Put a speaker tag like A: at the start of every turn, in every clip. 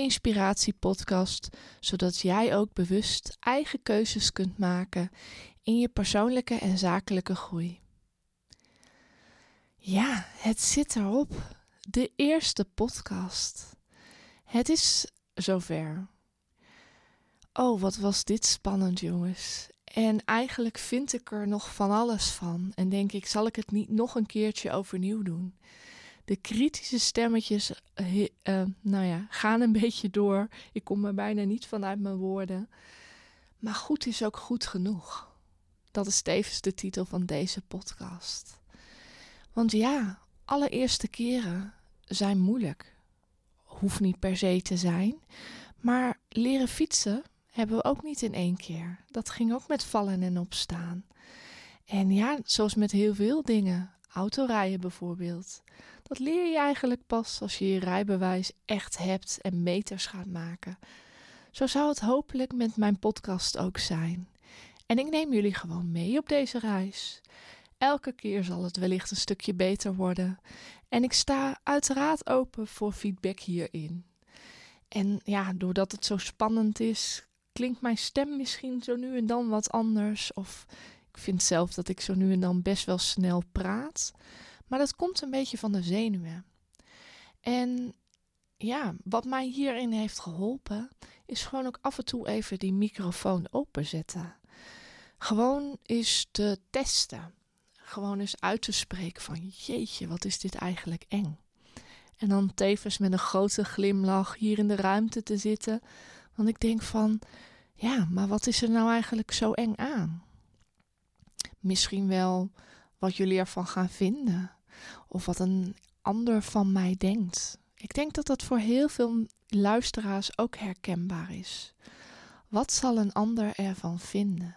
A: inspiratiepodcast, zodat jij ook bewust eigen keuzes kunt maken in je persoonlijke en zakelijke groei. Ja, het zit erop. De eerste podcast. Het is zover. Oh, wat was dit spannend, jongens. En eigenlijk vind ik er nog van alles van. En denk ik, zal ik het niet nog een keertje overnieuw doen? De kritische stemmetjes, uh, nou ja, gaan een beetje door. Ik kom er bijna niet vanuit mijn woorden. Maar goed is ook goed genoeg. Dat is tevens de titel van deze podcast. Want ja, allereerste keren zijn moeilijk. Hoeft niet per se te zijn. Maar leren fietsen hebben we ook niet in één keer. Dat ging ook met vallen en opstaan. En ja, zoals met heel veel dingen, autorijden bijvoorbeeld. Dat leer je eigenlijk pas als je je rijbewijs echt hebt en meters gaat maken. Zo zou het hopelijk met mijn podcast ook zijn. En ik neem jullie gewoon mee op deze reis. Elke keer zal het wellicht een stukje beter worden. En ik sta uiteraard open voor feedback hierin. En ja, doordat het zo spannend is, klinkt mijn stem misschien zo nu en dan wat anders. Of ik vind zelf dat ik zo nu en dan best wel snel praat. Maar dat komt een beetje van de zenuwen. En ja, wat mij hierin heeft geholpen, is gewoon ook af en toe even die microfoon openzetten. Gewoon eens te testen. Gewoon eens uit te spreken van jeetje, wat is dit eigenlijk eng. En dan tevens met een grote glimlach hier in de ruimte te zitten. Want ik denk van, ja, maar wat is er nou eigenlijk zo eng aan? Misschien wel wat jullie ervan gaan vinden. Of wat een ander van mij denkt. Ik denk dat dat voor heel veel luisteraars ook herkenbaar is. Wat zal een ander ervan vinden?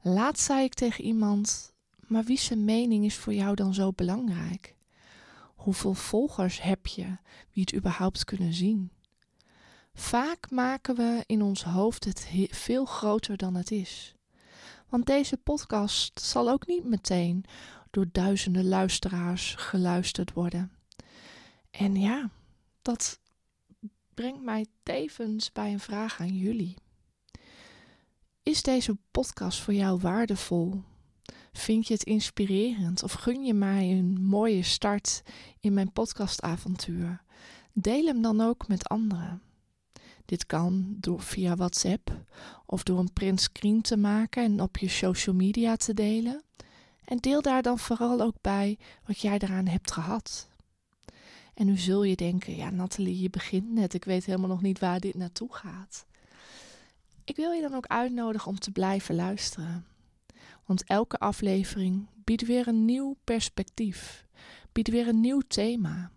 A: Laat zei ik tegen iemand, maar wie zijn mening is voor jou dan zo belangrijk? Hoeveel volgers heb je wie het überhaupt kunnen zien? Vaak maken we in ons hoofd het veel groter dan het is. Want deze podcast zal ook niet meteen door duizenden luisteraars geluisterd worden. En ja, dat brengt mij tevens bij een vraag aan jullie. Is deze podcast voor jou waardevol? Vind je het inspirerend of gun je mij een mooie start in mijn podcastavontuur? Deel hem dan ook met anderen. Dit kan door via WhatsApp of door een print screen te maken en op je social media te delen. En deel daar dan vooral ook bij wat jij eraan hebt gehad. En nu zul je denken, ja Nathalie, je begint net, ik weet helemaal nog niet waar dit naartoe gaat. Ik wil je dan ook uitnodigen om te blijven luisteren. Want elke aflevering biedt weer een nieuw perspectief, biedt weer een nieuw thema.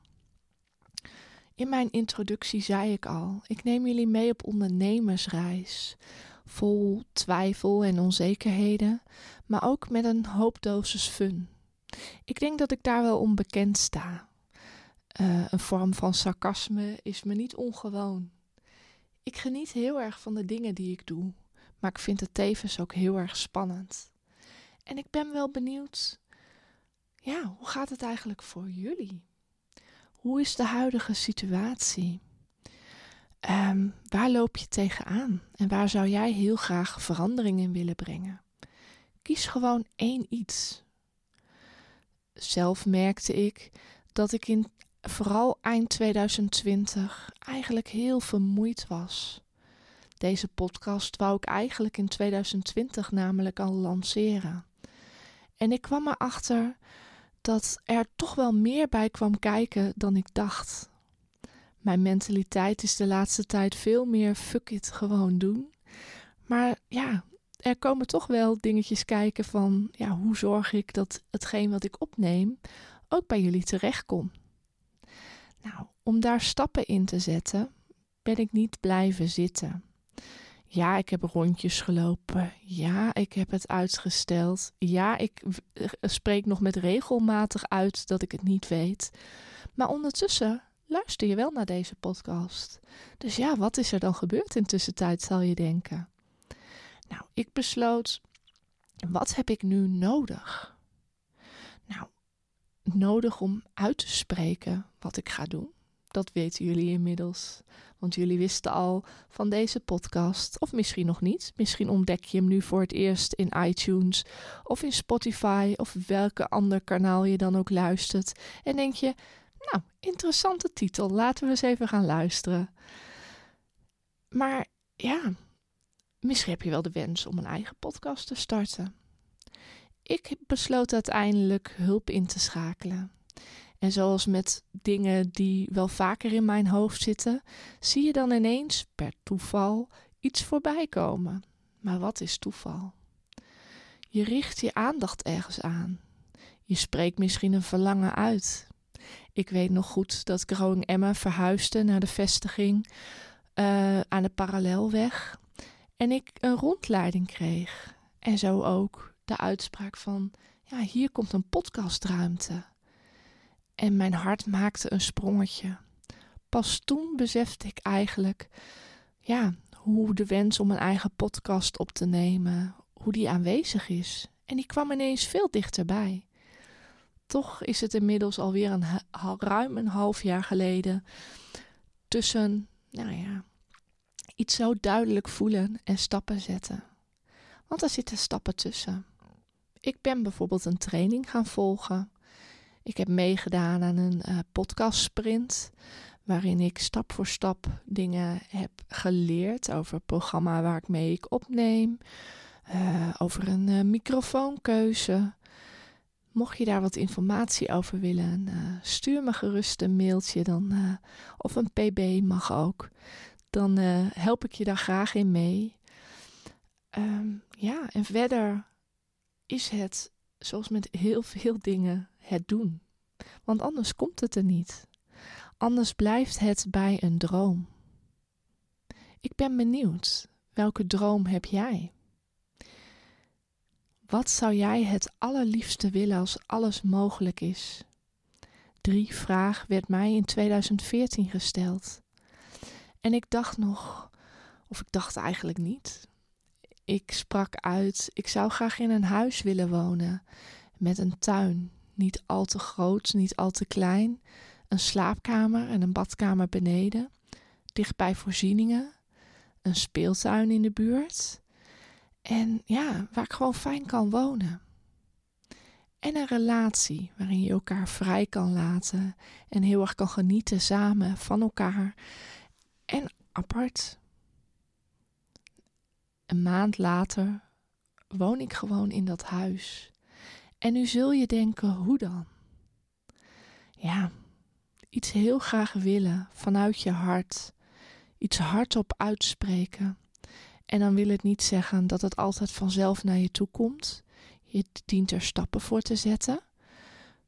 A: In mijn introductie zei ik al, ik neem jullie mee op ondernemersreis, vol twijfel en onzekerheden, maar ook met een hoop dosis fun. Ik denk dat ik daar wel onbekend sta. Uh, een vorm van sarcasme is me niet ongewoon. Ik geniet heel erg van de dingen die ik doe, maar ik vind het tevens ook heel erg spannend. En ik ben wel benieuwd, ja, hoe gaat het eigenlijk voor jullie? Hoe is de huidige situatie? Um, waar loop je tegenaan? En waar zou jij heel graag verandering in willen brengen? Kies gewoon één iets. Zelf merkte ik dat ik in vooral eind 2020 eigenlijk heel vermoeid was. Deze podcast wou ik eigenlijk in 2020 namelijk al lanceren. En ik kwam erachter dat er toch wel meer bij kwam kijken dan ik dacht. Mijn mentaliteit is de laatste tijd veel meer fuck it gewoon doen. Maar ja, er komen toch wel dingetjes kijken van ja, hoe zorg ik dat hetgeen wat ik opneem ook bij jullie terechtkomt. Nou, om daar stappen in te zetten, ben ik niet blijven zitten. Ja, ik heb rondjes gelopen. Ja, ik heb het uitgesteld. Ja, ik spreek nog met regelmatig uit dat ik het niet weet. Maar ondertussen luister je wel naar deze podcast. Dus ja, wat is er dan gebeurd in tussentijd, zal je denken? Nou, ik besloot, wat heb ik nu nodig? Nou, nodig om uit te spreken wat ik ga doen dat weten jullie inmiddels. Want jullie wisten al van deze podcast, of misschien nog niet. Misschien ontdek je hem nu voor het eerst in iTunes of in Spotify of welke ander kanaal je dan ook luistert. En denk je, nou, interessante titel, laten we eens even gaan luisteren. Maar ja, misschien heb je wel de wens om een eigen podcast te starten. Ik besloot uiteindelijk hulp in te schakelen. En zoals met dingen die wel vaker in mijn hoofd zitten, zie je dan ineens per toeval iets voorbij komen. Maar wat is toeval? Je richt je aandacht ergens aan. Je spreekt misschien een verlangen uit. Ik weet nog goed dat Growing Emma verhuisde naar de vestiging uh, aan de parallelweg en ik een rondleiding kreeg. En zo ook de uitspraak van: ja, hier komt een podcastruimte. En mijn hart maakte een sprongetje. Pas toen besefte ik eigenlijk, ja, hoe de wens om een eigen podcast op te nemen, hoe die aanwezig is. En die kwam ineens veel dichterbij. Toch is het inmiddels alweer een ruim een half jaar geleden tussen, nou ja, iets zo duidelijk voelen en stappen zetten. Want er zitten stappen tussen. Ik ben bijvoorbeeld een training gaan volgen. Ik heb meegedaan aan een uh, podcast sprint. Waarin ik stap voor stap dingen heb geleerd over het programma waar ik mee ik opneem. Uh, over een uh, microfoonkeuze. Mocht je daar wat informatie over willen, stuur me gerust een mailtje dan, of een pb mag ook. Dan help ik je daar graag in mee. Um, ja, en verder is het, zoals met heel veel dingen, het doen. Want anders komt het er niet. Anders blijft het bij een droom. Ik ben benieuwd, welke droom heb jij? Wat zou jij het allerliefste willen als alles mogelijk is? Drie vraag werd mij in 2014 gesteld. En ik dacht nog, of ik dacht eigenlijk niet, ik sprak uit: ik zou graag in een huis willen wonen. Met een tuin, niet al te groot, niet al te klein, een slaapkamer en een badkamer beneden, dichtbij voorzieningen, een speeltuin in de buurt en ja, waar ik gewoon fijn kan wonen. En een relatie waarin je elkaar vrij kan laten en heel erg kan genieten samen van elkaar en apart. Een maand later woon ik gewoon in dat huis. En nu zul je denken, hoe dan? Ja, iets heel graag willen vanuit je hart. Iets hardop uitspreken. En dan wil het niet zeggen dat het altijd vanzelf naar je toe komt. Je dient er stappen voor te zetten.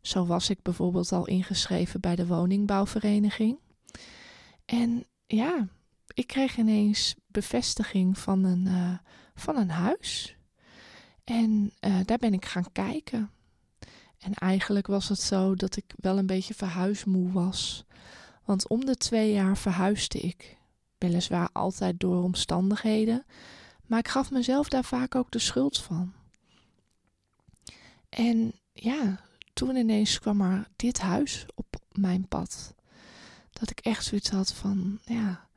A: Zo was ik bijvoorbeeld al ingeschreven bij de woningbouwvereniging. En ja, ik kreeg ineens bevestiging van een, uh, van een huis. En uh, daar ben ik gaan kijken. En eigenlijk was het zo dat ik wel een beetje verhuismoe was. Want om de twee jaar verhuisde ik. Weliswaar altijd door omstandigheden, maar ik gaf mezelf daar vaak ook de schuld van. En ja, toen ineens kwam er dit huis op mijn pad. Dat ik echt zoiets had van, ja,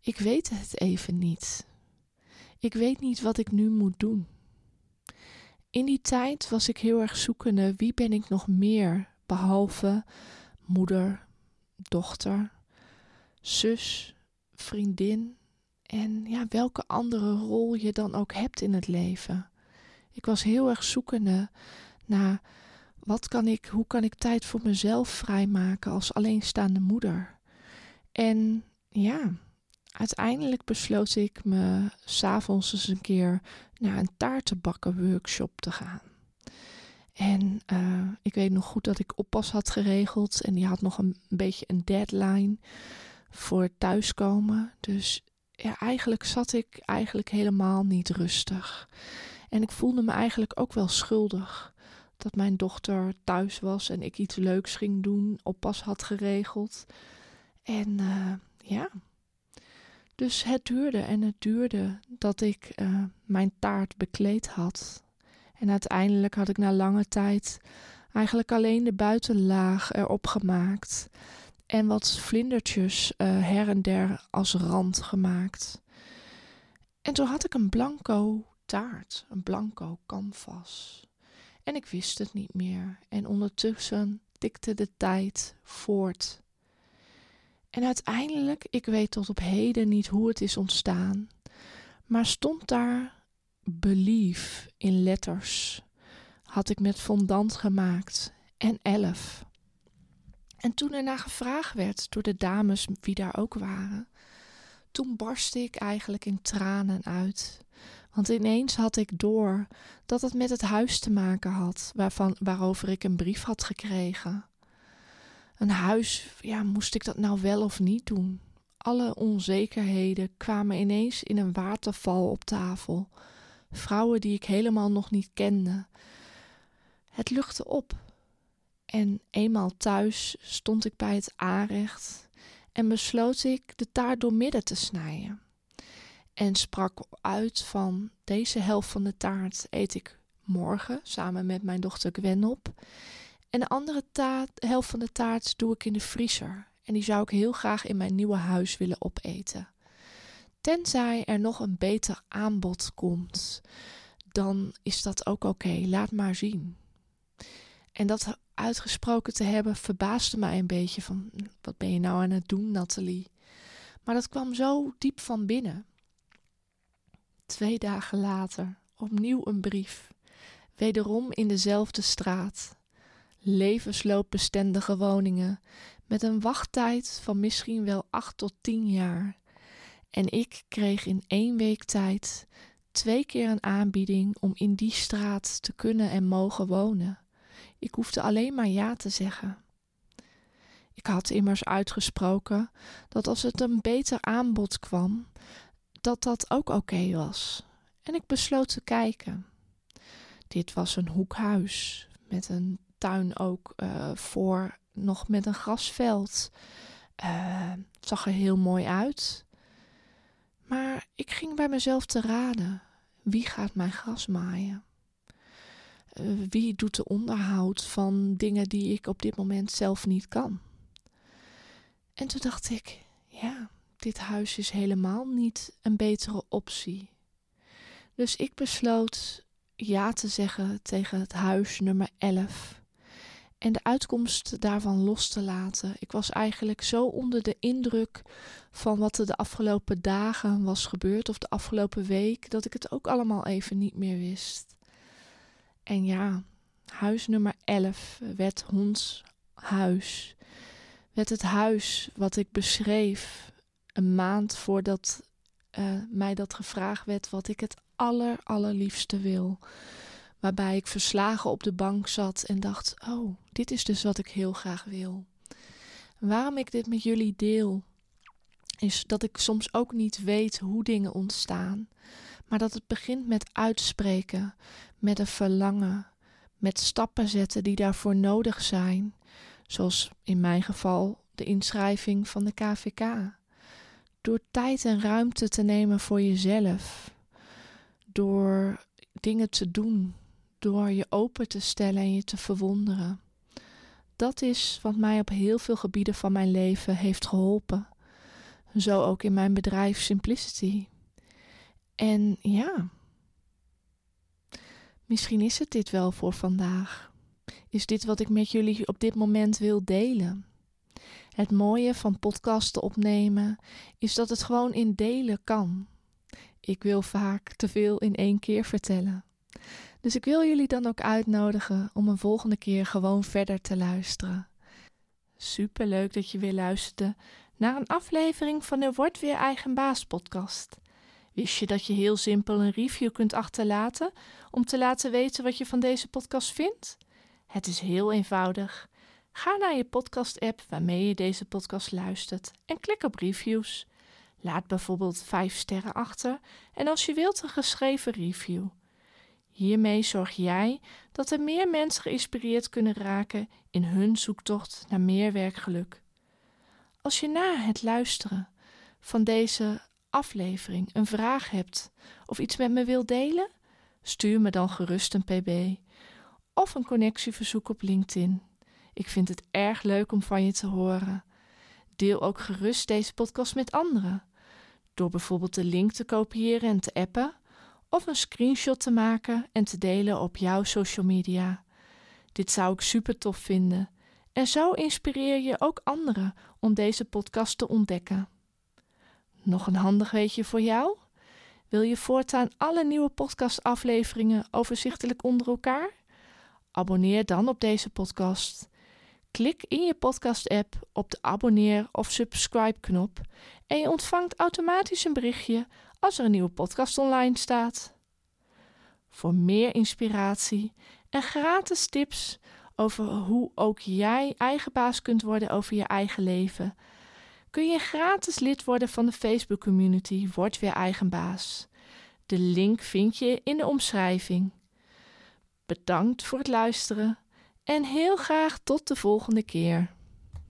A: ik weet het even niet. Ik weet niet wat ik nu moet doen. In die tijd was ik heel erg zoekende wie ben ik nog meer behalve moeder, dochter, zus, vriendin en ja, welke andere rol je dan ook hebt in het leven. Ik was heel erg zoekende naar wat kan ik, hoe kan ik tijd voor mezelf vrijmaken als alleenstaande moeder. En ja, uiteindelijk besloot ik me s'avonds eens een keer naar een taartenbakken workshop te gaan. En uh, ik weet nog goed dat ik oppas had geregeld en die had nog een, beetje een deadline voor thuiskomen. Dus ja, eigenlijk zat ik eigenlijk helemaal niet rustig. En ik voelde me eigenlijk ook wel schuldig dat mijn dochter thuis was en ik iets leuks ging doen, oppas had geregeld. En uh, ja, dus het duurde en het duurde dat ik uh, mijn taart bekleed had. En uiteindelijk had ik na lange tijd eigenlijk alleen de buitenlaag erop gemaakt. En wat vlindertjes uh, her en der als rand gemaakt. En toen had ik een blanco taart, een blanco canvas. En ik wist het niet meer. En ondertussen tikte de tijd voort. En uiteindelijk, ik weet tot op heden niet hoe het is ontstaan, maar stond daar belief in letters. Had ik met fondant gemaakt en elf. En toen er naar gevraagd werd door de dames wie daar ook waren, toen barstte ik eigenlijk in tranen uit. Want ineens had ik door dat het met het huis te maken had, waarvan, waarover ik een brief had gekregen. Een huis, ja, moest ik dat nou wel of niet doen? Alle onzekerheden kwamen ineens in een waterval op tafel. Vrouwen die ik helemaal nog niet kende. Het luchtte op. En eenmaal thuis stond ik bij het aanrecht en besloot ik de taart door midden te snijden. En sprak uit van deze helft van de taart eet ik morgen samen met mijn dochter Gwen op. En de andere taart, helft van de taart doe ik in de vriezer. En die zou ik heel graag in mijn nieuwe huis willen opeten. Tenzij er nog een beter aanbod komt, dan is dat ook oké. Laat maar zien. En dat uitgesproken te hebben verbaasde mij een beetje van wat ben je nou aan het doen, Nathalie? Maar dat kwam zo diep van binnen. Twee dagen later, opnieuw een brief. Wederom in dezelfde straat. Levensloopbestendige woningen met een wachttijd van misschien wel acht tot tien jaar. En ik kreeg in één week tijd twee keer een aanbieding om in die straat te kunnen en mogen wonen. Ik hoefde alleen maar ja te zeggen. Ik had immers uitgesproken dat als het een beter aanbod kwam, dat dat ook oké was. En ik besloot te kijken. Dit was een hoekhuis met een tuin ook uh, voor, nog met een grasveld. Uh, het zag er heel mooi uit. Maar ik ging bij mezelf te raden: wie gaat mijn gras maaien? Uh, wie doet de onderhoud van dingen die ik op dit moment zelf niet kan? En toen dacht ik: ja, dit huis is helemaal niet een betere optie. Dus ik besloot ja te zeggen tegen het huis nummer 11 en de uitkomst daarvan los te laten. Ik was eigenlijk zo onder de indruk van wat er de afgelopen dagen was gebeurd of de afgelopen week dat ik het ook allemaal even niet meer wist. En ja, huis nummer 11 werd ons huis. Werd het huis wat ik beschreef een maand voordat uh, mij dat gevraagd werd wat ik het aller allerliefste wil. Waarbij ik verslagen op de bank zat en dacht: Oh, dit is dus wat ik heel graag wil. Waarom ik dit met jullie deel, is dat ik soms ook niet weet hoe dingen ontstaan, maar dat het begint met uitspreken, met een verlangen, met stappen zetten die daarvoor nodig zijn, zoals in mijn geval de inschrijving van de KVK. Door tijd en ruimte te nemen voor jezelf, door dingen te doen door je open te stellen en je te verwonderen. Dat is wat mij op heel veel gebieden van mijn leven heeft geholpen. Zo ook in mijn bedrijf Simplicity. En ja, misschien is het dit wel voor vandaag. Is dit wat ik met jullie op dit moment wil delen? Het mooie van podcasten opnemen is dat het gewoon in delen kan. Ik wil vaak te veel in één keer vertellen. Dus ik wil jullie dan ook uitnodigen om een volgende keer gewoon verder te luisteren. Super leuk dat je weer luisterde naar een aflevering van de Word Weer Eigen Baas podcast. Wist je dat je heel simpel een review kunt achterlaten om te laten weten wat je van deze podcast vindt? Het is heel eenvoudig. Ga naar je podcast-app waarmee je deze podcast luistert en klik op reviews. Laat bijvoorbeeld 5 sterren achter en als je wilt een geschreven review. Hiermee zorg jij dat er meer mensen geïnspireerd kunnen raken in hun zoektocht naar meer werkgeluk. Als je na het luisteren van deze aflevering een vraag hebt of iets met me wilt delen, stuur me dan gerust een pb of een connectieverzoek op LinkedIn. Ik vind het erg leuk om van je te horen. Deel ook gerust deze podcast met anderen. Door bijvoorbeeld de link te kopiëren en te appen, of een screenshot te maken en te delen op jouw social media. Dit zou ik super tof vinden. En zo inspireer je ook anderen om deze podcast te ontdekken. Nog een handig weetje voor jou? Wil je voortaan alle nieuwe podcastafleveringen overzichtelijk onder elkaar? Abonneer dan op deze podcast. Klik in je podcast-app op de abonneer of subscribe-knop en je ontvangt automatisch een berichtje als er een nieuwe podcast online staat. Voor meer inspiratie en gratis tips over hoe ook jij eigen baas kunt worden over je eigen leven, kun je gratis lid worden van de Facebook community Word weer eigen baas. De link vind je in de omschrijving. Bedankt voor het luisteren en heel graag tot de volgende keer.